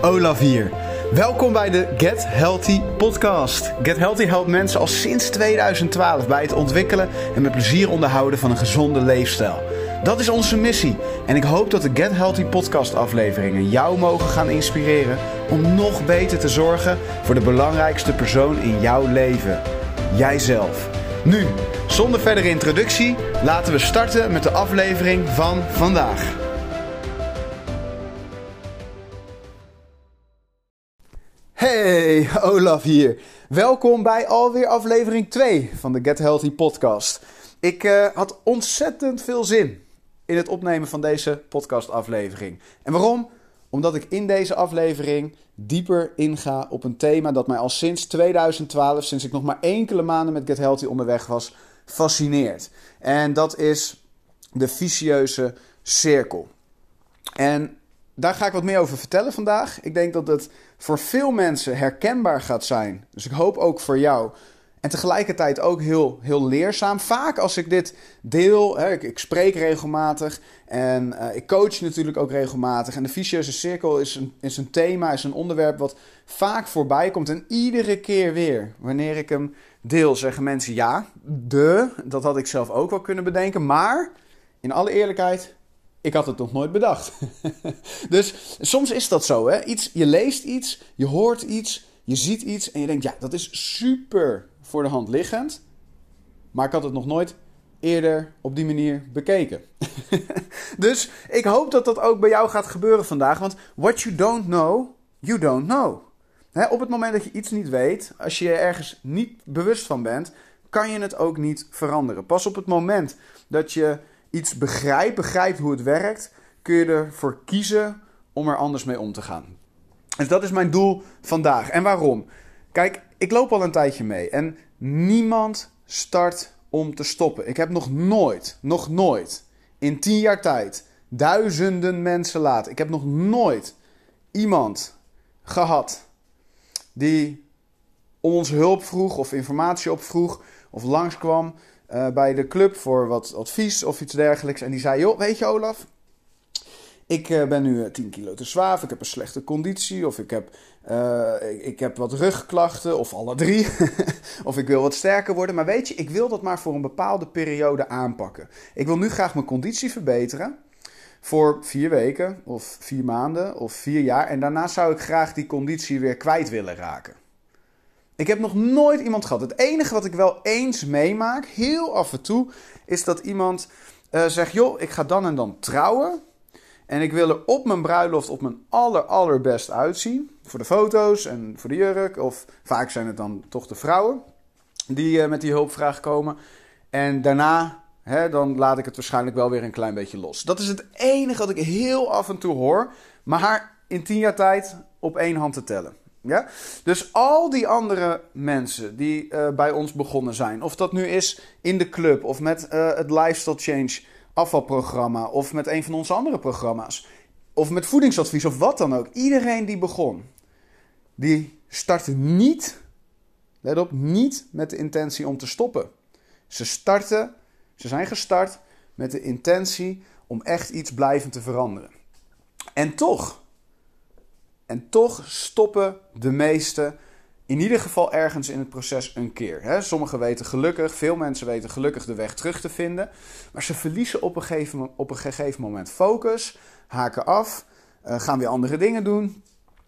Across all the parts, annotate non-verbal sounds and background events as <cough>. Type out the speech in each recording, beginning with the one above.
Olaf hier. Welkom bij de Get Healthy podcast. Get Healthy helpt mensen al sinds 2012 bij het ontwikkelen en met plezier onderhouden van een gezonde leefstijl. Dat is onze missie en ik hoop dat de Get Healthy podcast afleveringen jou mogen gaan inspireren om nog beter te zorgen voor de belangrijkste persoon in jouw leven, jijzelf. Nu, zonder verdere introductie, laten we starten met de aflevering van vandaag. Hey, Olaf hier. Welkom bij alweer aflevering 2 van de Get Healthy podcast. Ik uh, had ontzettend veel zin in het opnemen van deze podcastaflevering. En waarom? Omdat ik in deze aflevering dieper inga op een thema dat mij al sinds 2012, sinds ik nog maar enkele maanden met Get Healthy onderweg was, fascineert. En dat is de vicieuze cirkel. En daar ga ik wat meer over vertellen vandaag. Ik denk dat het voor veel mensen herkenbaar gaat zijn. Dus ik hoop ook voor jou. En tegelijkertijd ook heel, heel leerzaam. Vaak als ik dit deel, hè, ik, spreek regelmatig en uh, ik coach natuurlijk ook regelmatig. En de vicieuze cirkel is een, is een thema, is een onderwerp wat vaak voorbij komt. En iedere keer weer, wanneer ik hem deel, zeggen mensen ja, de, dat had ik zelf ook wel kunnen bedenken. Maar in alle eerlijkheid, ik had het nog nooit bedacht. <laughs> dus soms is dat zo. Hè? Iets, je leest iets, je hoort iets, je ziet iets en je denkt, ja, dat is super voor de hand liggend. Maar ik had het nog nooit eerder op die manier bekeken. <laughs> dus ik hoop dat dat ook bij jou gaat gebeuren vandaag. Want what you don't know, you don't know. op het moment dat je iets niet weet, als je je ergens niet bewust van bent, kan je het ook niet veranderen. Pas op het moment dat je iets begrijpt, begrijpt hoe het werkt, kun je ervoor kiezen om er anders mee om te gaan. Dus dat is mijn doel vandaag. En waarom? Kijk, ik loop al een tijdje mee en niemand start om te stoppen. Ik heb nog nooit, nog nooit, in tien jaar tijd, duizenden mensen laten. Ik heb nog nooit iemand gehad die om ons hulp vroeg of informatie opvroeg of langskwam uh, bij de club voor wat advies of iets dergelijks. En die zei: Joh, weet je, Olaf, ik uh, ben nu 10 kilo te zwaar, ik heb een slechte conditie, of ik heb, ik, heb wat rugklachten, of alle drie, <laughs> of ik wil wat sterker worden. Maar weet je, ik wil dat maar voor een bepaalde periode aanpakken. Ik wil nu graag mijn conditie verbeteren voor vier weken, of vier maanden, of vier jaar. En daarna zou ik graag die conditie weer kwijt willen raken. Ik heb nog nooit iemand gehad. Het enige wat ik wel eens meemaak, heel af en toe, is dat iemand uh, zegt: Joh, ik ga dan en dan trouwen. En ik wil er op mijn bruiloft op mijn aller, allerbest uitzien. Voor de foto's en voor de jurk. Of vaak zijn het dan toch de vrouwen die uh, met die hulpvraag komen. En daarna, hè, dan laat ik het waarschijnlijk wel weer een klein beetje los. Dat is het enige wat ik heel af en toe hoor. Maar in tien jaar tijd op één hand te tellen. Ja? Dus al die andere mensen die uh, bij ons begonnen zijn, of dat nu is in de club of met uh, het Lifestyle Change afvalprogramma of met een van onze andere programma's, of met voedingsadvies of wat dan ook, iedereen die begon, die startte niet, let op, niet met de intentie om te stoppen. Ze starten, ze zijn gestart met de intentie om echt iets blijvend te veranderen. En toch en toch stoppen de meesten in ieder geval ergens in het proces een keer. Sommigen weten gelukkig, veel mensen weten gelukkig de weg terug te vinden. Maar ze verliezen op een gegeven, op een gegeven moment focus, haken af, uh, gaan weer andere dingen doen.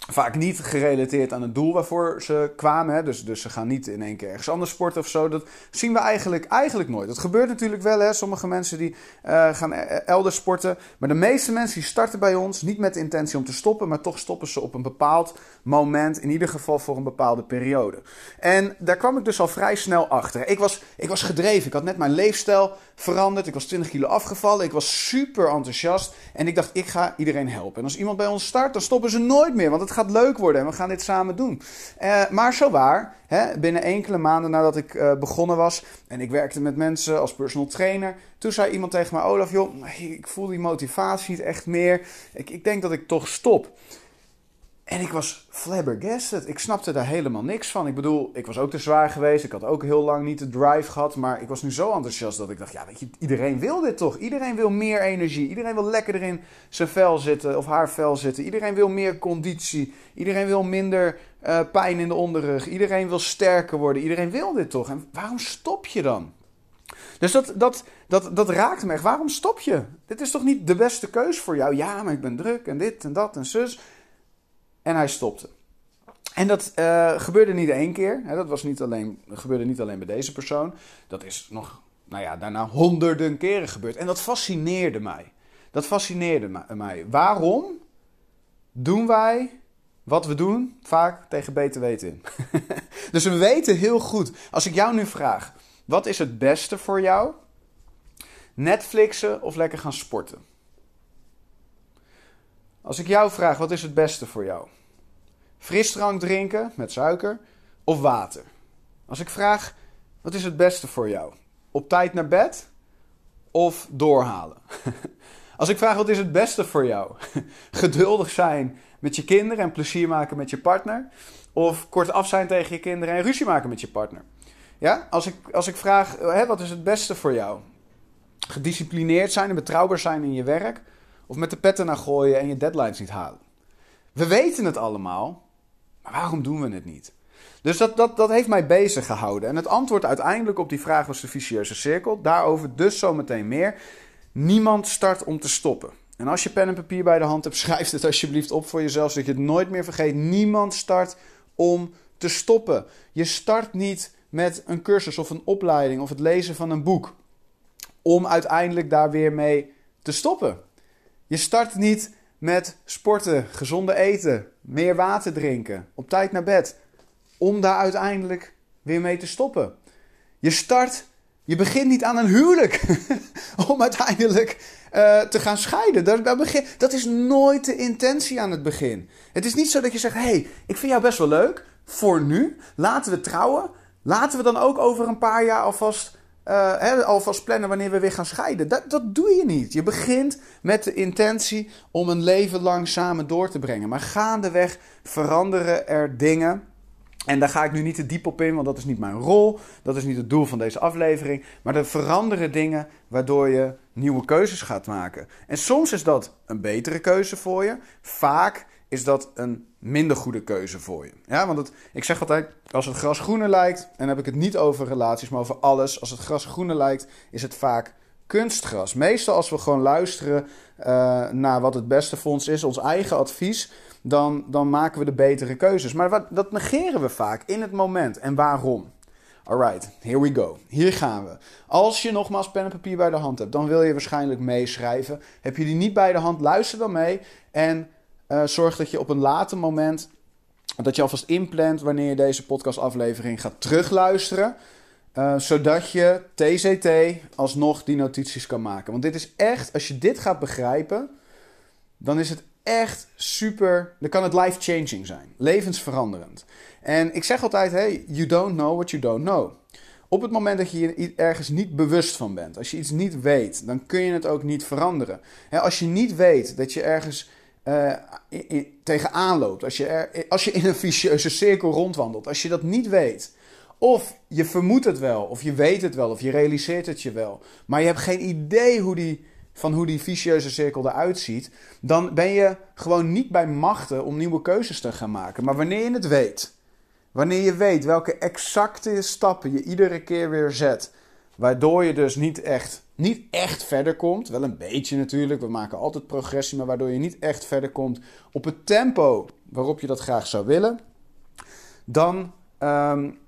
Vaak niet gerelateerd aan het doel waarvoor ze kwamen. Hè? Dus, dus ze gaan niet in één keer ergens anders sporten of zo. Dat zien we eigenlijk, eigenlijk nooit. Dat gebeurt natuurlijk wel. Hè? Sommige mensen die uh, gaan e-, elders sporten. Maar de meeste mensen die starten bij ons niet met de intentie om te stoppen. Maar toch stoppen ze op een bepaald moment. In ieder geval voor een bepaalde periode. En daar kwam ik dus al vrij snel achter. Ik was, ik was gedreven. Ik had net mijn leefstijl veranderd. Ik was 20 kilo afgevallen. Ik was super enthousiast. En ik dacht, ik ga iedereen helpen. En als iemand bij ons start, dan stoppen ze nooit meer. Want gaat leuk worden en we gaan dit samen doen. Uh, maar zo waar, hè, binnen enkele maanden nadat ik uh, begonnen was en ik werkte met mensen als personal trainer, toen zei iemand tegen mij: Olaf, joh, ik voel die motivatie niet echt meer. Ik, ik denk dat ik toch stop. En ik was flabbergasted. Ik snapte daar helemaal niks van. Ik bedoel, ik was ook te zwaar geweest. Ik had ook heel lang niet de drive gehad. Maar ik was nu zo enthousiast dat ik dacht: ja, weet je, iedereen wil dit toch? Iedereen wil meer energie. Iedereen wil lekker erin zijn vel zitten of haar vel zitten. Iedereen wil meer conditie. Iedereen wil minder uh, pijn in de onderrug. Iedereen wil sterker worden. Iedereen wil dit toch? En waarom stop je dan? Dus dat, dat, dat, dat raakt me echt. Waarom stop je? Dit is toch niet de beste keus voor jou? Ja, maar ik ben druk en dit en dat en zus. En hij stopte. En dat uh, gebeurde niet één keer. Hè, dat was niet alleen, gebeurde niet alleen bij deze persoon. Dat is nog, nou ja, daarna honderden keren gebeurd. En dat fascineerde mij. Dat fascineerde mij. Waarom doen wij wat we doen vaak tegen beter weten <laughs> dus we weten heel goed. Als ik jou nu vraag, wat is het beste voor jou? Netflixen of lekker gaan sporten? Als ik jou vraag, wat is het beste voor jou? Frisdrank drinken met suiker of water? Als ik vraag, wat is het beste voor jou? Op tijd naar bed of doorhalen? <laughs> Als ik vraag, wat is het beste voor jou? <laughs> Geduldig zijn met je kinderen en plezier maken met je partner? Of kort af zijn tegen je kinderen en ruzie maken met je partner? Ja? Als, ik, als ik vraag, hè, wat is het beste voor jou? Gedisciplineerd zijn en betrouwbaar zijn in je werk? Of met de petten naar gooien en je deadlines niet halen? We weten het allemaal, maar waarom doen we het niet? Dus dat, dat, dat heeft mij bezig gehouden. En het antwoord uiteindelijk op die vraag was de vicieuze cirkel. Daarover dus zometeen meer. Niemand start om te stoppen. En als je pen en papier bij de hand hebt, <laughs> schrijf het alsjeblieft op voor jezelf, zodat je het nooit meer vergeet. Niemand start om te stoppen. Je start niet met een cursus of een opleiding of het lezen van een boek om uiteindelijk daar weer mee te stoppen. Je start niet met sporten, gezonde eten, meer water drinken, op tijd naar bed, om daar uiteindelijk weer mee te stoppen. Je start, je begint niet aan een huwelijk <laughs> om uiteindelijk uh, te gaan scheiden. Dat, begin, dat is nooit de intentie aan het begin. Het is niet zo dat je zegt: hé, hey, ik vind jou best wel leuk voor nu, laten we trouwen. Laten we dan ook over een paar jaar alvast, uh, alvast plannen wanneer we weer gaan scheiden. Dat, dat doe je niet. Je begint met de intentie om een leven lang samen door te brengen. Maar gaandeweg veranderen er dingen. En daar ga ik nu niet te diep op in, want dat is niet mijn rol. Dat is niet het doel van deze aflevering. Maar er veranderen dingen waardoor je nieuwe keuzes gaat maken. En soms is dat een betere keuze voor je. Vaak is dat een minder goede keuze voor je. Ja, want ik zeg altijd, als het gras groener lijkt, en dan heb ik het niet over relaties, maar over alles. Als het gras groener lijkt, is het vaak kunstgras. Meestal als we gewoon luisteren uh, naar wat het beste ons is, ons eigen advies, dan, dan maken we de betere keuzes. Maar wat, dat negeren we vaak in het moment. En waarom? Alright, here we go. Hier gaan we. Als je nogmaals pen en papier bij de hand hebt, dan wil je waarschijnlijk meeschrijven. Heb je die niet bij de hand, luister dan mee en uh, zorg dat je op een later moment, dat je alvast inplant wanneer je deze podcastaflevering gaat terugluisteren. Uh, zodat je TCT alsnog die notities kan maken. Want dit is echt, als je dit gaat begrijpen, dan is het echt super. Dan kan het life-changing zijn. Levensveranderend. En ik zeg altijd: hey, you don't know what you don't know. Op het moment dat je je ergens niet bewust van bent, als je iets niet weet, dan kun je het ook niet veranderen. als je niet weet dat je ergens uh, tegenaan loopt, als je, als je in een vicieuze cirkel rondwandelt, als je dat niet weet, of je vermoedt het wel, of je weet het wel, of je realiseert het je wel, maar je hebt geen idee hoe die, van hoe die vicieuze cirkel eruit ziet, dan ben je gewoon niet bij machten om nieuwe keuzes te gaan maken. Maar wanneer je het weet, wanneer je weet welke exacte stappen je iedere keer weer zet, waardoor je dus niet echt niet echt verder komt. Wel een beetje natuurlijk. We maken altijd progressie, maar waardoor je niet echt verder komt op het tempo waarop je dat graag zou willen. Dan, um,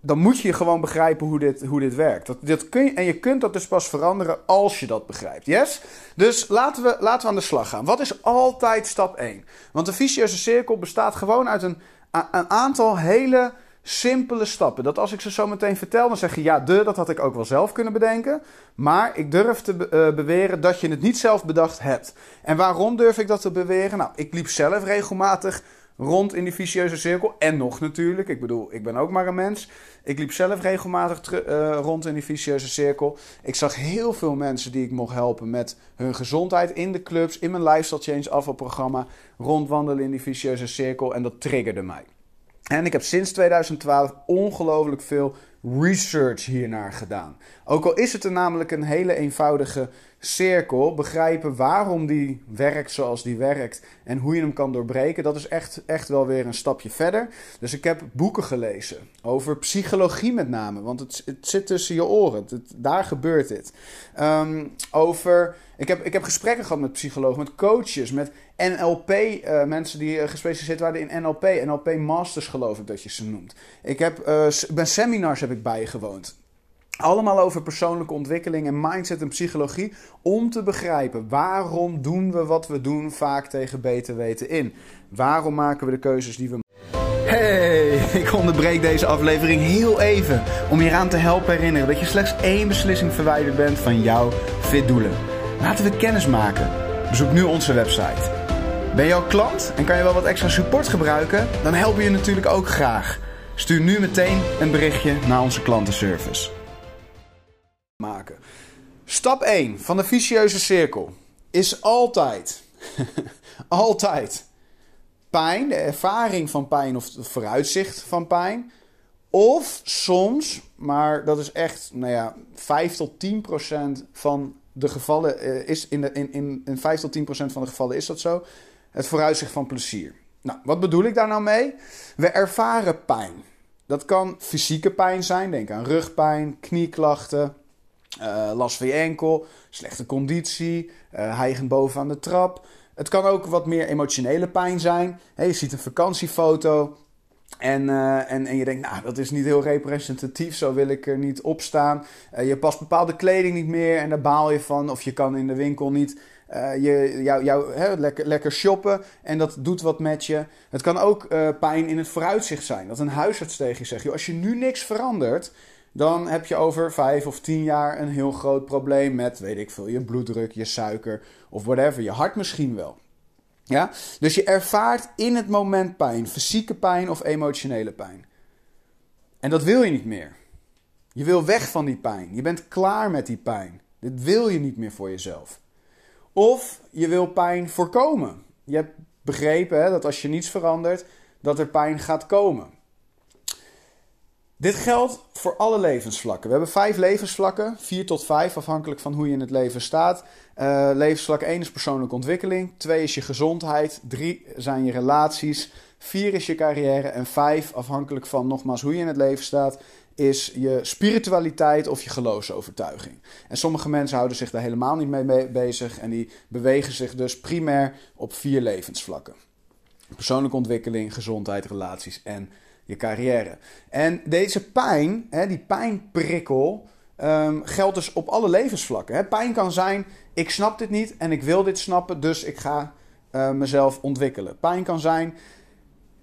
dan moet je gewoon begrijpen hoe dit, hoe dit werkt. Dat, dat kun je, en je kunt dat dus pas veranderen als je dat begrijpt. Yes? Dus laten we, laten we aan de slag gaan. Wat is altijd stap 1? Want de vicieuze cirkel bestaat gewoon uit een, een aantal hele simpele stappen. Dat als ik ze zo meteen vertel, dan zeg je ja, de, dat had ik ook wel zelf kunnen bedenken. Maar ik durf te uh, beweren dat je het niet zelf bedacht hebt. En waarom durf ik dat te beweren? Nou, ik liep zelf regelmatig rond in die vicieuze cirkel. En nog natuurlijk, ik bedoel, ik ben ook maar een mens. Ik liep zelf regelmatig uh, rond in die vicieuze cirkel. Ik zag heel veel mensen die ik mocht helpen met hun gezondheid in de clubs, in mijn Lifestyle Change afvalprogramma, rondwandelen in die vicieuze cirkel. En dat triggerde mij. En ik heb sinds 2012 ongelooflijk veel research hiernaar gedaan. Ook al is het er namelijk een hele eenvoudige cirkel, begrijpen waarom die werkt zoals die werkt en hoe je hem kan doorbreken, dat is echt, echt wel weer een stapje verder. Dus ik heb boeken gelezen over psychologie met name, want het, het zit tussen je oren. Daar gebeurt dit. Um, over, ik, heb, ik heb gesprekken gehad met psychologen, met coaches, met NLP, eh, mensen die uh, gespecialiseerd waren in NLP, NLP Masters geloof ik dat je ze noemt. Ik heb, uh, seminars heb ik bijgewoond. Allemaal over persoonlijke ontwikkeling en mindset en psychologie. Om te begrijpen waarom doen we wat we doen vaak tegen beter weten in. Waarom maken we de keuzes die we Hey, <laughs> ik onderbreek deze aflevering heel even om je eraan te helpen herinneren dat je slechts één beslissing verwijderd bent van jouw fit doelen. Laten we kennis maken. Bezoek nu onze website. Ben je al klant en kan je wel wat extra support gebruiken? Dan helpen we je natuurlijk ook graag. Stuur nu meteen een berichtje naar onze klantenservice maken. Stap 1 van de vicieuze cirkel is altijd, <laughs> altijd pijn, de ervaring van pijn of het vooruitzicht van pijn. Of soms, maar dat is echt, nou ja, 5 tot 10 procent van de gevallen uh, is in, de, in, in, in 5 tot 10 procent van de gevallen is dat zo. Het vooruitzicht van plezier. Nou, wat bedoel ik daar nou mee? We ervaren pijn. Dat kan fysieke pijn zijn, denk aan rugpijn, knieklachten, uh, last van je enkel, slechte conditie, uh, hijgend boven de trap. Het kan ook wat meer emotionele pijn zijn. je ziet een vakantiefoto en, uh, en, en je denkt, nou, dat is niet heel representatief, zo wil ik er niet op staan. je past bepaalde kleding niet meer en daar baal je van. Of je kan in de winkel niet je, jou, jou, lekker, lekker shoppen en dat doet wat met je. Het kan ook pijn in het vooruitzicht zijn. Dat een huisarts tegen je zegt, als je nu niks verandert, dan heb je over vijf of tien jaar een heel groot probleem met, weet ik veel, je bloeddruk, je suiker of whatever, je hart misschien wel. Ja? Dus je ervaart in het moment pijn, fysieke pijn of emotionele pijn. En dat wil je niet meer. Je wil weg van die pijn. Je bent klaar met die pijn. Dit wil je niet meer voor jezelf. Of je wil pijn voorkomen. Je hebt begrepen hè, dat als je niets verandert, dat er pijn gaat komen. Dit geldt voor alle levensvlakken. We hebben vijf levensvlakken, vier tot vijf, afhankelijk van hoe je in het leven staat. Uh, levensvlak 1 is persoonlijke ontwikkeling, 2 is je gezondheid, 3 zijn je relaties, 4 is je carrière en 5, afhankelijk van nogmaals hoe je in het leven staat, is je spiritualiteit of je geloofsovertuiging. En sommige mensen houden zich daar helemaal niet mee bezig en die bewegen zich dus primair op vier levensvlakken. Persoonlijke ontwikkeling, gezondheid, relaties en je carrière. En deze pijn, hè, die pijnprikkel, um, geldt dus op alle levensvlakken. Hè. Pijn kan zijn, ik snap dit niet en ik wil dit snappen, dus ik ga uh, mezelf ontwikkelen. Pijn kan zijn,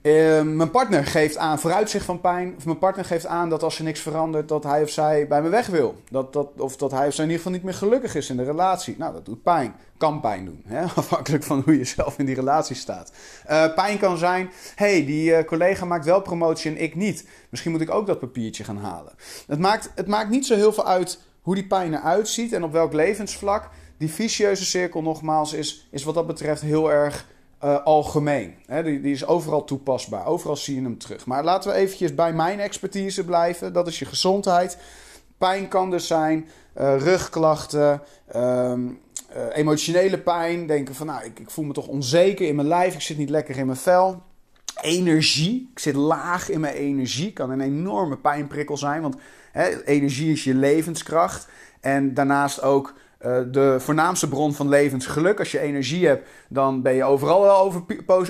uh, mijn partner geeft aan vooruitzicht van pijn. Of mijn partner geeft aan dat als er niks verandert, dat hij of zij bij me weg wil. Dat, dat, of dat hij of zij in ieder geval niet meer gelukkig is in de relatie. Nou, dat doet pijn. Kan pijn doen. Hè? <laughs> Afhankelijk van hoe je zelf in die relatie staat. Uh, pijn kan zijn: hey, die uh, collega maakt wel promotie en ik niet. Misschien moet ik ook dat papiertje gaan halen. Het maakt, het maakt niet zo heel veel uit hoe die pijn eruit ziet en op welk levensvlak. Die vicieuze cirkel, nogmaals, is, is wat dat betreft heel erg uh, algemeen. die, die, is overal toepasbaar. Overal zie je hem terug. Maar laten we eventjes bij mijn expertise blijven. Dat is je gezondheid. Pijn kan dus zijn. Uh, rugklachten. Uh, emotionele pijn. Denken van nou, ik, ik, voel me toch onzeker in mijn lijf. Ik zit niet lekker in mijn vel. Energie. Ik zit laag in mijn energie. Kan een enorme pijnprikkel zijn. Want energie is je levenskracht. En daarnaast ook uh, de voornaamste bron van levensgeluk. Als je energie hebt, dan ben je overal wel over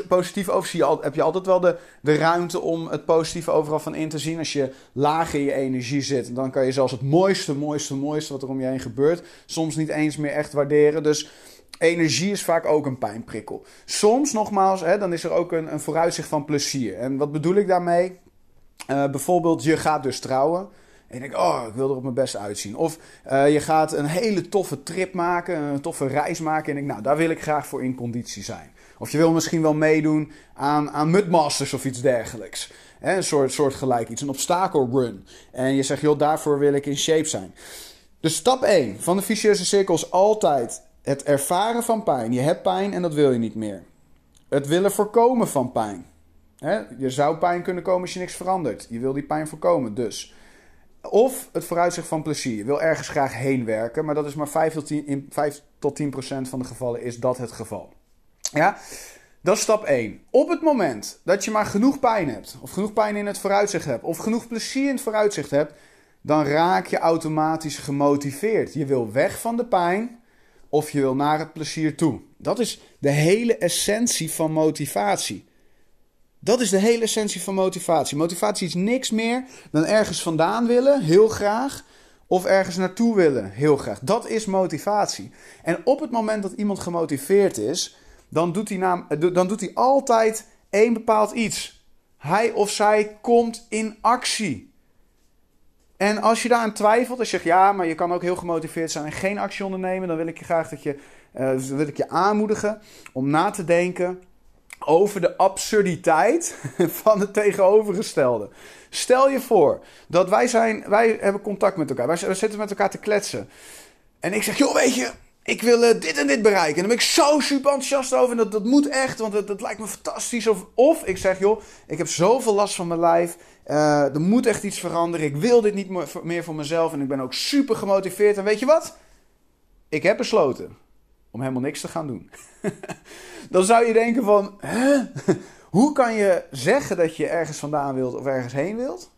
positief over. Zie je, heb je altijd wel de, de ruimte om het positieve overal van in te zien. Als je laag in je energie zit, dan kan je zelfs het mooiste, mooiste, mooiste wat er om je heen gebeurt, soms niet eens meer echt waarderen. Dus energie is vaak ook een pijnprikkel. Soms, nogmaals, hè, dan is er ook een, een vooruitzicht van plezier. En wat bedoel ik daarmee? Uh, bijvoorbeeld, je gaat dus trouwen. En je denkt, oh, ik wil er op mijn best uitzien. Of uh, je gaat een hele toffe trip maken, een toffe reis maken. En denkt, nou, daar wil ik graag voor in conditie zijn. Of je wil misschien wel meedoen aan, aan Mudmasters of iets dergelijks. Een soort, soort gelijk iets, een obstacle run. En je zegt, joh, daarvoor wil ik in shape zijn. Dus stap 1 van de vicieuze cirkel is altijd het ervaren van pijn. Je hebt pijn en dat wil je niet meer. Het willen voorkomen van pijn. je zou pijn kunnen komen als je niks verandert. Je wil die pijn voorkomen, dus. Of het vooruitzicht van plezier. Je wil ergens graag heen werken, maar dat is maar 5 tot 10, in 5 tot 10 procent van de gevallen is dat het geval. Ja, dat is stap 1. Op het moment dat je maar genoeg pijn hebt, of genoeg pijn in het vooruitzicht hebt, of genoeg plezier in het vooruitzicht hebt, dan raak je automatisch gemotiveerd. Je wil weg van de pijn of je wil naar het plezier toe. Dat is de hele essentie van motivatie. Dat is de hele essentie van motivatie. Motivatie is niks meer dan ergens vandaan willen, heel graag, of ergens naartoe willen, heel graag. Dat is motivatie. En op het moment dat iemand gemotiveerd is, dan doet hij, naam, dan doet hij altijd één bepaald iets. Hij of zij komt in actie. En als je daaraan twijfelt, als je zegt ja, maar je kan ook heel gemotiveerd zijn en geen actie ondernemen, dan wil ik je graag dat je, uh, wil ik je aanmoedigen om na te denken over de absurditeit <laughs> van het tegenovergestelde. Stel je voor dat wij zijn, wij hebben contact met elkaar, wij, zitten met elkaar te kletsen. En ik zeg, joh, weet je, ik wil uh, dit en dit bereiken. En dan ben ik zo super enthousiast over. En dat, dat moet echt, want dat, dat lijkt me fantastisch. Of, of ik zeg, joh, ik heb zoveel last van mijn lijf. Uh, er moet echt iets veranderen. Ik wil dit niet meer voor mezelf. En ik ben ook super gemotiveerd. En weet je wat? Ik heb besloten om helemaal niks te gaan doen. <laughs> dan zou je denken van, hoe kan je zeggen dat je ergens vandaan wilt of ergens heen wilt?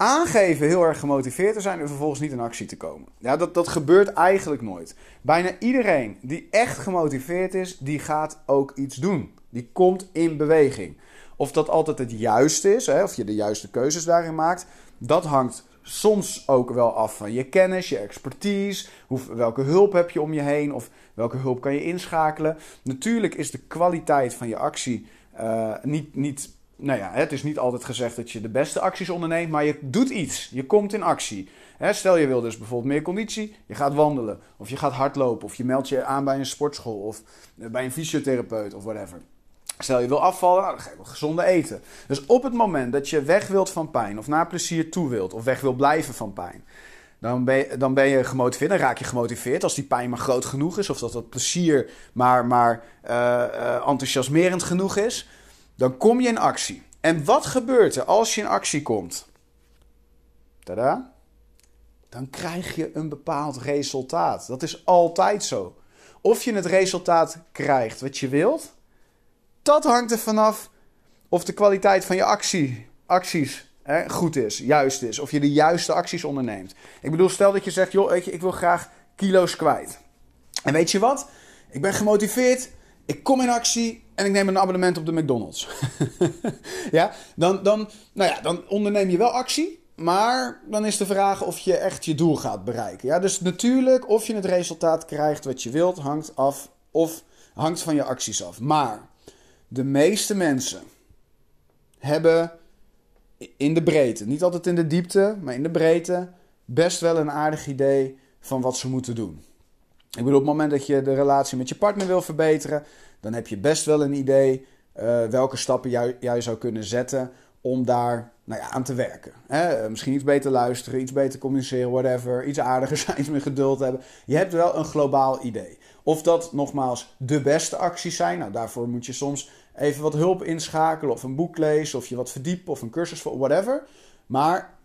aangeven heel erg gemotiveerd te zijn en vervolgens niet in actie te komen. Ja, dat, dat gebeurt eigenlijk nooit. Bijna iedereen die echt gemotiveerd is, die gaat ook iets doen. Die komt in beweging. Of dat altijd het juiste is, hè, of je de juiste keuzes daarin maakt, dat hangt soms ook wel af van je kennis, je expertise, hoe, welke hulp heb je om je heen of welke hulp kan je inschakelen. Natuurlijk is de kwaliteit van je actie uh, niet, niet nou ja, het is niet altijd gezegd dat je de beste acties onderneemt, maar je doet iets. Je komt in actie. Stel je wil dus bijvoorbeeld meer conditie, je gaat wandelen, of je gaat hardlopen, of je meldt je aan bij een sportschool, of eh, bij een fysiotherapeut, of whatever. Stel je wil afvallen, nou, dan ga je gezonde eten. Dus op het moment dat je weg wilt van pijn, of naar plezier toe wilt, of weg wil blijven van pijn, dan ben, je, dan ben je gemotiveerd, dan raak je gemotiveerd als die pijn maar groot genoeg is, of dat dat plezier maar, maar uh, uh, enthousiasmerend genoeg is. Dan kom je in actie. En wat gebeurt er als je in actie komt? Tada! Dan krijg je een bepaald resultaat. Dat is altijd zo. Of je het resultaat krijgt wat je wilt, dat hangt er vanaf of de kwaliteit van je actie, acties hè, goed is, juist is. Of je de juiste acties onderneemt. Ik bedoel, stel dat je zegt, joh, weet je, ik wil graag kilo's kwijt. En weet je wat? Ik ben gemotiveerd, ik kom in actie en ik neem een abonnement op de McDonald's. <laughs> ja, dan, dan, nou ja, dan onderneem je wel actie. Maar dan is de vraag of je echt je doel gaat bereiken. Ja, dus natuurlijk, of je het resultaat krijgt wat je wilt, hangt af of hangt van je acties af. Maar de meeste mensen hebben in de breedte, niet altijd in de diepte, maar in de breedte, best wel een aardig idee van wat ze moeten doen. Ik bedoel, op het moment dat je de relatie met je partner wil verbeteren, dan heb je best wel een idee uh, welke stappen jij, jij zou kunnen zetten om daar nou ja, aan te werken. Hè? Misschien iets beter luisteren, iets beter communiceren, whatever. Iets aardiger <laughs> zijn, iets meer geduld hebben. Je hebt wel een globaal idee. Of dat nogmaals de beste acties zijn. Nou, daarvoor moet je soms even wat hulp inschakelen, of een boek lezen, of je wat verdiepen, of een cursus, whatever. Maar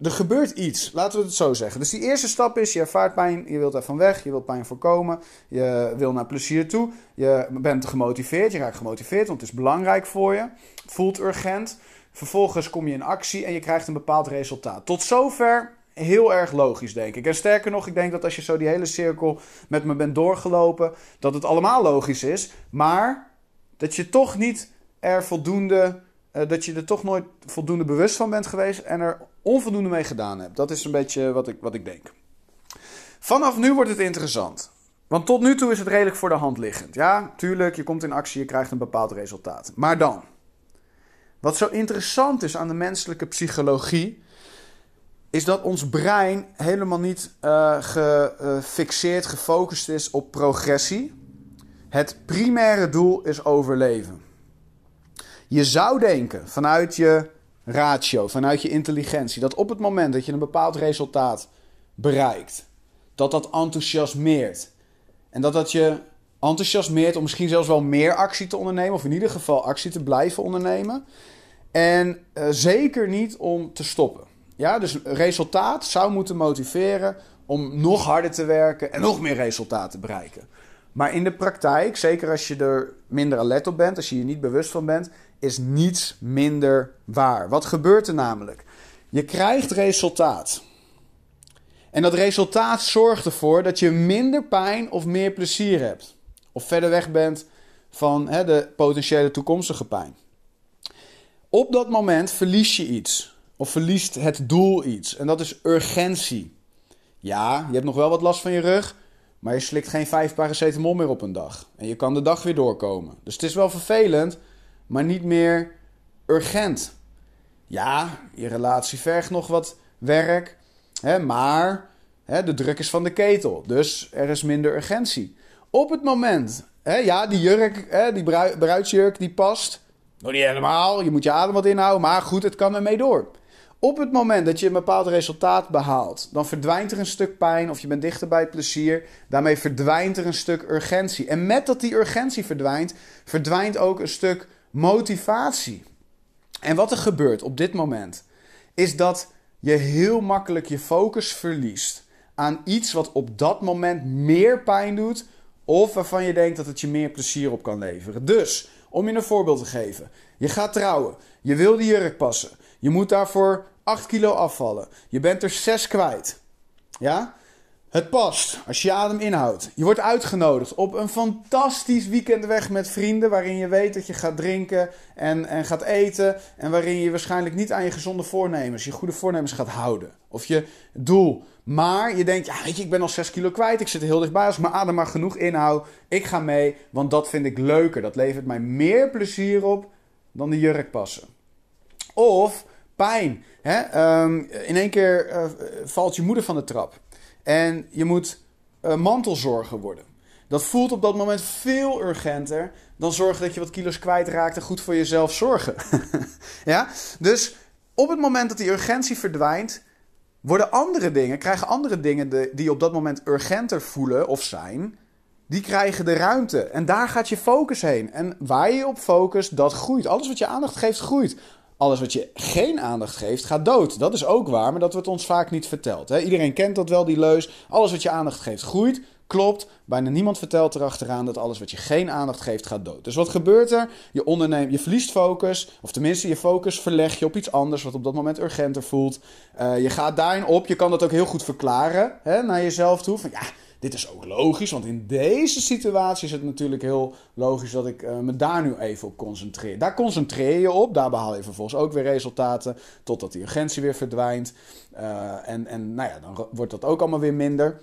er gebeurt iets, laten we het zo zeggen. Dus die eerste stap is, je ervaart pijn, je wilt ervan weg, je wilt pijn voorkomen, je wil naar plezier toe, je bent gemotiveerd, je raakt gemotiveerd, want het is belangrijk voor je, het voelt urgent. Vervolgens kom je in actie en je krijgt een bepaald resultaat. Tot zover heel erg logisch, denk ik. En sterker nog, ik denk dat als je zo die hele cirkel met me bent doorgelopen, dat het allemaal logisch is, maar dat je toch niet er voldoende eh, dat je er toch nooit voldoende bewust van bent geweest en er onvoldoende mee gedaan hebt. Dat is een beetje wat ik, wat ik denk. Vanaf nu wordt het interessant. Want tot nu toe is het redelijk voor de hand liggend. Ja, tuurlijk, je komt in actie, je krijgt een bepaald resultaat. Maar dan, wat zo interessant is aan de menselijke psychologie, is dat ons brein helemaal niet uh, gefixeerd, gefocust is op progressie. Het primaire doel is overleven. Je zou denken vanuit je ratio, vanuit je intelligentie, dat op het moment dat je een bepaald resultaat bereikt, dat dat enthousiasmeert. En dat dat je enthousiasmeert om misschien zelfs wel meer actie te ondernemen, of in ieder geval actie te blijven ondernemen. En uh, zeker niet om te stoppen. Ja, dus resultaat zou moeten motiveren om nog harder te werken en nog meer resultaat te bereiken. Maar in de praktijk, zeker als je er minder alert op bent, als je je niet bewust van bent, is niets minder waar. Wat gebeurt er namelijk? Je krijgt resultaat. En dat resultaat zorgt ervoor dat je minder pijn of meer plezier hebt. Of verder weg bent van hè, de potentiële toekomstige pijn. Op dat moment verlies je iets. Of verliest het doel iets. En dat is urgentie. Ja, je hebt nog wel wat last van je rug. Maar je slikt geen vijf paracetamol meer op een dag. En je kan de dag weer doorkomen. Dus het is wel vervelend, maar niet meer urgent. Ja, je relatie vergt nog wat werk. Hè, maar hè, de druk is van de ketel. Dus er is minder urgentie. Op het moment, hè, ja, die jurk, hè, die bruidsjurk, die past. Nog niet helemaal, je moet je adem wat inhouden. Maar goed, het kan ermee door. Op het moment dat je een bepaald resultaat behaalt, dan verdwijnt er een stuk pijn of je bent dichter bij het plezier. Daarmee verdwijnt er een stuk urgentie. En met dat die urgentie verdwijnt, verdwijnt ook een stuk motivatie. En wat er gebeurt op dit moment, is dat je heel makkelijk je focus verliest aan iets wat op dat moment meer pijn doet, of waarvan je denkt dat het je meer plezier op kan leveren. Dus, om je een voorbeeld te geven, je gaat trouwen, je wil die jurk passen. Je moet daarvoor 8 kilo afvallen. Je bent er 6 kwijt. Ja? Het past als je je adem inhoudt. Je wordt uitgenodigd op een fantastisch weekend weg met vrienden. Waarin je weet dat je gaat drinken en, en gaat eten. En waarin je waarschijnlijk niet aan je gezonde voornemens, je goede voornemens gaat houden. Of je doel. Maar je denkt, ja, weet je, ik ben al 6 kilo kwijt. Ik zit heel dichtbij. Als mijn adem maar genoeg inhoud, ik ga mee. Want dat vind ik leuker. Dat levert mij meer plezier op dan de jurk passen. Of pijn. Hè? Ehm, in één keer uh, valt je moeder van de trap. En je moet uh, mantelzorger worden. Dat voelt op dat moment veel urgenter dan zorgen dat je wat kilo's kwijtraakt en goed voor jezelf zorgen. <laughs> ja? Dus op het moment dat die urgentie verdwijnt, worden andere dingen, krijgen andere dingen de, die op dat moment urgenter voelen of zijn, die krijgen de ruimte. En daar gaat je focus heen. En waar je op focust, dat groeit. Alles wat je aandacht geeft, groeit. Alles wat je geen aandacht geeft, gaat dood. Dat is ook waar, maar dat wordt ons vaak niet verteld. Hè? Iedereen kent dat wel, die leus. Alles wat je aandacht geeft, groeit. Klopt, bijna niemand vertelt erachteraan dat alles wat je geen aandacht geeft, gaat dood. Dus wat gebeurt er? Je, onderneemt, je verliest focus, of tenminste je focus verleg je op iets anders wat op dat moment urgenter voelt. Uh, je gaat daarin op, je kan dat ook heel goed verklaren hè, naar jezelf toe. Van ja, dit is ook logisch, want in deze situatie is het natuurlijk heel logisch dat ik uh, me daar nu even op concentreer. Daar concentreer je op, daar behaal je vervolgens ook weer resultaten, totdat die urgentie weer verdwijnt. Uh, en, en nou ja, dan wordt dat ook allemaal weer minder.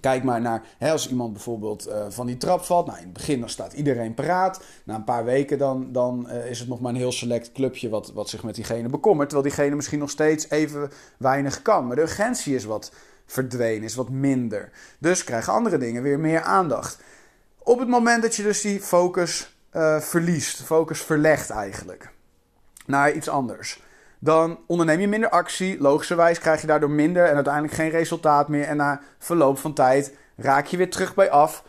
Kijk maar naar, hè, als iemand bijvoorbeeld uh, van die trap valt. Nou, in het begin dan staat iedereen paraat. Na een paar weken dan, dan is het nog maar een heel select clubje wat, wat zich met diegene bekommert. Terwijl diegene misschien nog steeds even weinig kan. Maar de urgentie is wat verdwenen, is wat minder. Dus krijgen andere dingen weer meer aandacht. Op het moment dat je dus die focus uh, verliest, focus verlegt eigenlijk naar iets anders, dan onderneem je minder actie. Logischerwijs krijg je daardoor minder en uiteindelijk geen resultaat meer. En na verloop van tijd raak je weer terug bij af,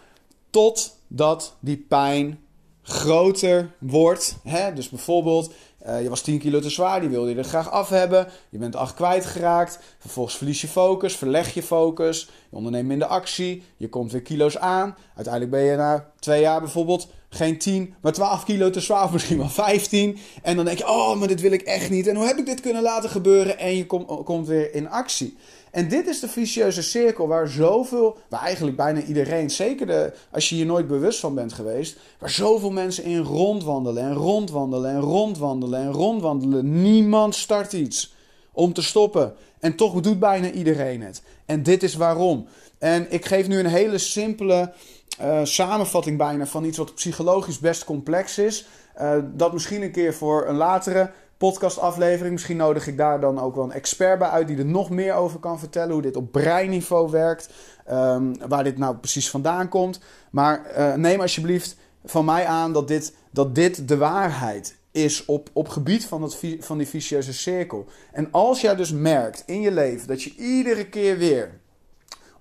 totdat die pijn groter wordt. Hè? Dus bijvoorbeeld, uh, je was 10 kilo te zwaar, die wilde je er graag af hebben. Je bent 8 kwijtgeraakt. Vervolgens verlies je focus, verleg je focus. Je onderneemt minder actie. Je komt weer kilo's aan. Uiteindelijk ben je na twee jaar bijvoorbeeld geen 10, maar 12 kilo te zwaar, of misschien wel 15. En dan denk je, oh, maar dit wil ik echt niet. En hoe heb ik dit kunnen laten gebeuren? En je kom, komt weer in actie. En dit is de vicieuze cirkel waar zoveel, waar eigenlijk bijna iedereen, zeker de, als je hier nooit bewust van bent geweest, waar zoveel mensen in rondwandelen en rondwandelen en rondwandelen en rondwandelen. Niemand start iets om te stoppen. En toch doet bijna iedereen het. En dit is waarom. En ik geef nu een hele simpele uh, samenvatting bijna van iets wat psychologisch best complex is. Uh, dat misschien een keer voor een latere podcastaflevering. Misschien nodig ik daar dan ook wel een expert bij uit die er nog meer over kan vertellen. Hoe dit op breinniveau werkt. Ehm, waar dit nou precies vandaan komt. Maar uh, neem alsjeblieft van mij aan dat dit, dat dit de waarheid is op, op gebied van, het, van die vicieuze cirkel. En als jij dus merkt in je leven dat je iedere keer weer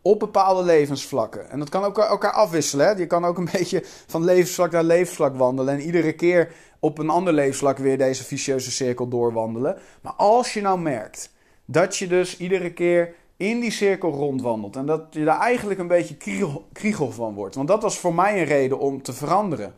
op bepaalde levensvlakken. En dat kan ook elkaar afwisselen. Hè? Je kan ook een <laughs> beetje van levensvlak naar levensvlak wandelen. En iedere keer op een ander levensvlak weer deze vicieuze cirkel doorwandelen. Maar als je nou merkt dat je dus iedere keer in die cirkel rondwandelt. En dat je daar eigenlijk een beetje kriegel, van wordt. Want dat was voor mij een reden om te veranderen.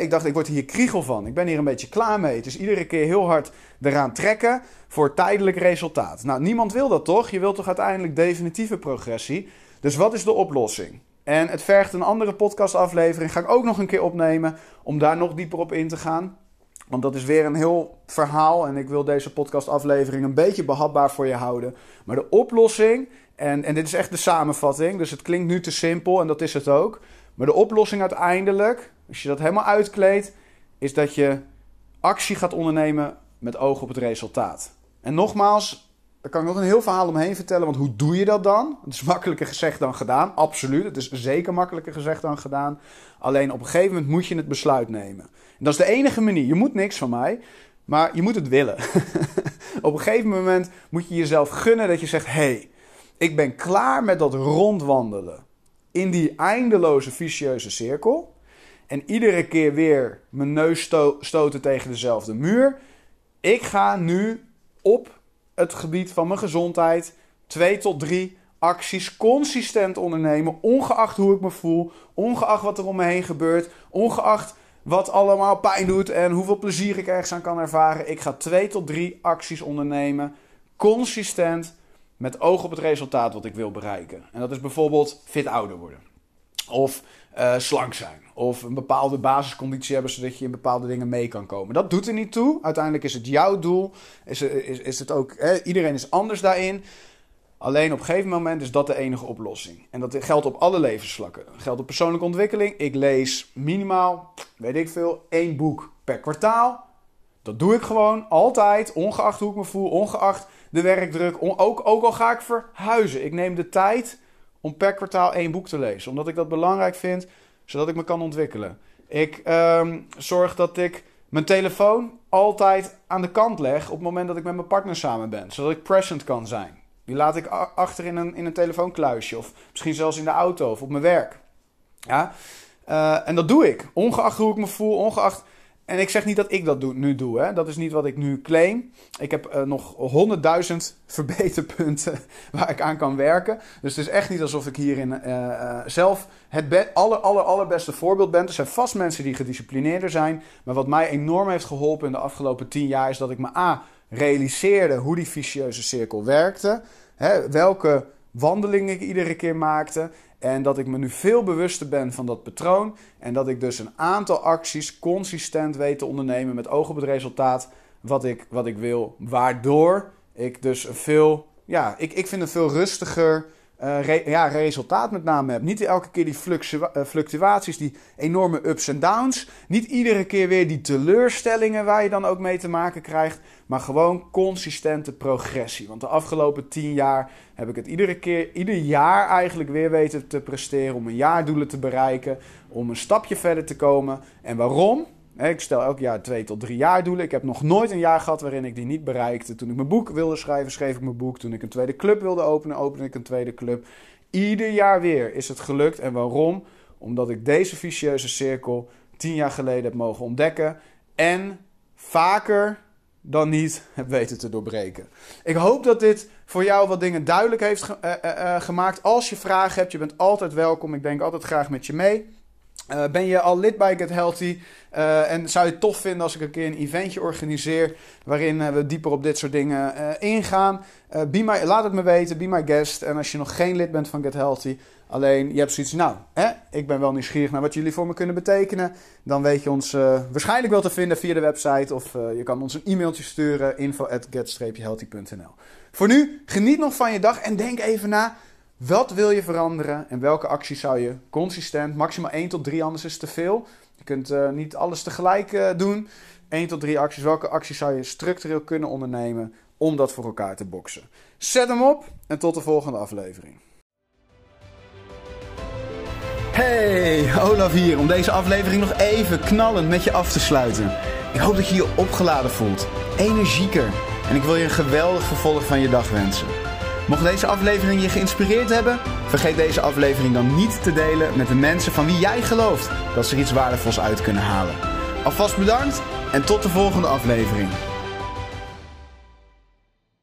ik dacht, ik word hier kriegel van. Ik ben hier een beetje klaar mee. Dus iedere keer heel hard eraan trekken voor tijdelijk resultaat. Nou, niemand wil dat toch? Je wilt toch uiteindelijk definitieve progressie? Dus wat is de oplossing? En het vergt een andere podcastaflevering. Ga ik ook nog een keer opnemen om daar nog dieper op in te gaan. Want dat is weer een heel verhaal en ik wil deze podcastaflevering een beetje behapbaar voor je houden. Maar de oplossing, en, en dit is echt de samenvatting, dus het klinkt nu te simpel en dat is het ook. Maar de oplossing uiteindelijk, als je dat helemaal uitkleedt, is dat je actie gaat ondernemen met oog op het resultaat. En nogmaals, daar kan ik nog een heel verhaal omheen vertellen, want hoe doe je dat dan? Het is makkelijker gezegd dan gedaan, absoluut. Het is zeker makkelijker gezegd dan gedaan. Alleen op een gegeven moment moet je het besluit nemen. En dat is de enige manier. Je moet niks van mij, maar je moet het willen. <laughs> op een gegeven moment moet je jezelf gunnen dat je zegt: hé, hey, ik ben klaar met dat rondwandelen in die eindeloze vicieuze cirkel. En iedere keer weer mijn neus stoten tegen dezelfde muur. Ik ga nu op het gebied van mijn gezondheid twee tot drie acties consistent ondernemen, ongeacht hoe ik me voel, ongeacht wat er om me heen gebeurt, ongeacht wat allemaal pijn doet en hoeveel plezier ik ergens aan kan ervaren. Ik ga twee tot drie acties ondernemen, consistent, met oog op het resultaat wat ik wil bereiken. En dat is bijvoorbeeld fit ouder worden. Of uh, slank zijn. Of een bepaalde basisconditie hebben zodat je in bepaalde dingen mee kan komen. Dat doet er niet toe. Uiteindelijk is het jouw doel. Is, is, is het ook, hè? iedereen is anders daarin. Alleen op een gegeven moment is dat de enige oplossing. En dat geldt op alle levensvlakken. Dat geldt op persoonlijke ontwikkeling. Ik lees minimaal, weet ik veel, één boek per kwartaal. Dat doe ik gewoon altijd, ongeacht hoe ik me voel, ongeacht de werkdruk. ook, ook al ga ik verhuizen. Ik neem de tijd om per kwartaal één boek te lezen. Omdat ik dat belangrijk vind, zodat ik me kan ontwikkelen. Ik ehm, zorg dat ik mijn telefoon altijd aan de kant leg op het moment dat ik met mijn partner samen ben. Zodat ik present kan zijn. Die laat ik achter in een, in een telefoonkluisje. Of misschien zelfs in de auto of op mijn werk. Ja? Uh, en dat doe ik. Ongeacht hoe ik me voel, ongeacht en ik zeg niet dat ik dat nu doe. Hè? Dat is niet wat ik nu claim. Ik heb uh, nog honderdduizend <laughs> verbeterpunten <laughs> waar ik aan kan werken. Dus het is echt niet alsof ik hierin uh, uh, zelf het aller, aller, allerbeste voorbeeld ben. Er zijn vast mensen die gedisciplineerder zijn. Maar wat mij enorm heeft geholpen in de afgelopen tien jaar... is dat ik me A, realiseerde hoe die vicieuze cirkel werkte. Hè? Welke wandelingen ik iedere keer maakte. En dat ik me nu veel bewuster ben van dat patroon. En dat ik dus een aantal acties consistent weet te ondernemen met oog op het resultaat wat ik, wat ik wil. Waardoor ik dus een veel, ja, ik, ik vind een veel rustiger uh, ja, resultaat met name heb. Niet elke keer die eh, fluctuaties, die enorme ups en downs. Niet iedere keer weer die teleurstellingen waar je dan ook mee te maken krijgt. Maar gewoon consistente progressie. Want de afgelopen tien jaar heb ik het iedere keer, ieder jaar eigenlijk weer weten te presteren. Om mijn jaardoelen te bereiken. Om een stapje verder te komen. En waarom? Ik stel elk jaar twee tot drie jaar doelen. Ik heb nog nooit een jaar gehad waarin ik die niet bereikte. Toen ik mijn boek wilde schrijven, schreef ik mijn boek. Toen ik een tweede club wilde openen, opende ik een tweede club. Ieder jaar weer is het gelukt. En waarom? Omdat ik deze vicieuze cirkel tien jaar geleden heb mogen ontdekken. En vaker dan niet <laughs> heb weten te doorbreken. Ik hoop dat dit voor jou wat dingen duidelijk heeft uh, uh, gemaakt. Als je vragen hebt, je bent altijd welkom. Ik denk altijd graag met je mee. Uh, ben je al lid bij Get Healthy? Uh, en zou je het tof vinden als ik een keer een eventje organiseer waarin uh, we dieper op dit soort dingen ingaan? be my, laat het me weten, be my guest. En als je nog geen lid bent van Get Healthy, alleen je hebt zoiets, nou, hè, ik ben wel nieuwsgierig naar wat jullie voor me kunnen betekenen. Dan weet je ons waarschijnlijk wel te vinden via de website of je kan ons een e-mailtje sturen info at get-healthy.nl. Voor nu, geniet nog van je dag en denk even na. Wat wil je veranderen en welke acties zou je consistent, maximaal 1 tot 3, anders is te veel. Je kunt uh, niet alles tegelijk uh, doen. 1 tot 3 acties. Welke acties zou je structureel kunnen ondernemen om dat voor elkaar te boksen? Zet hem op en tot de volgende aflevering. Hey, Olaf hier om deze aflevering nog even knallend met je af te sluiten. Ik hoop dat je je opgeladen voelt, energieker en ik wil je een geweldig vervolg van je dag wensen. Mocht deze aflevering je geïnspireerd hebben, vergeet deze aflevering dan niet te delen met de mensen van wie jij gelooft dat ze er iets waardevols uit kunnen halen. Alvast bedankt en tot de volgende aflevering.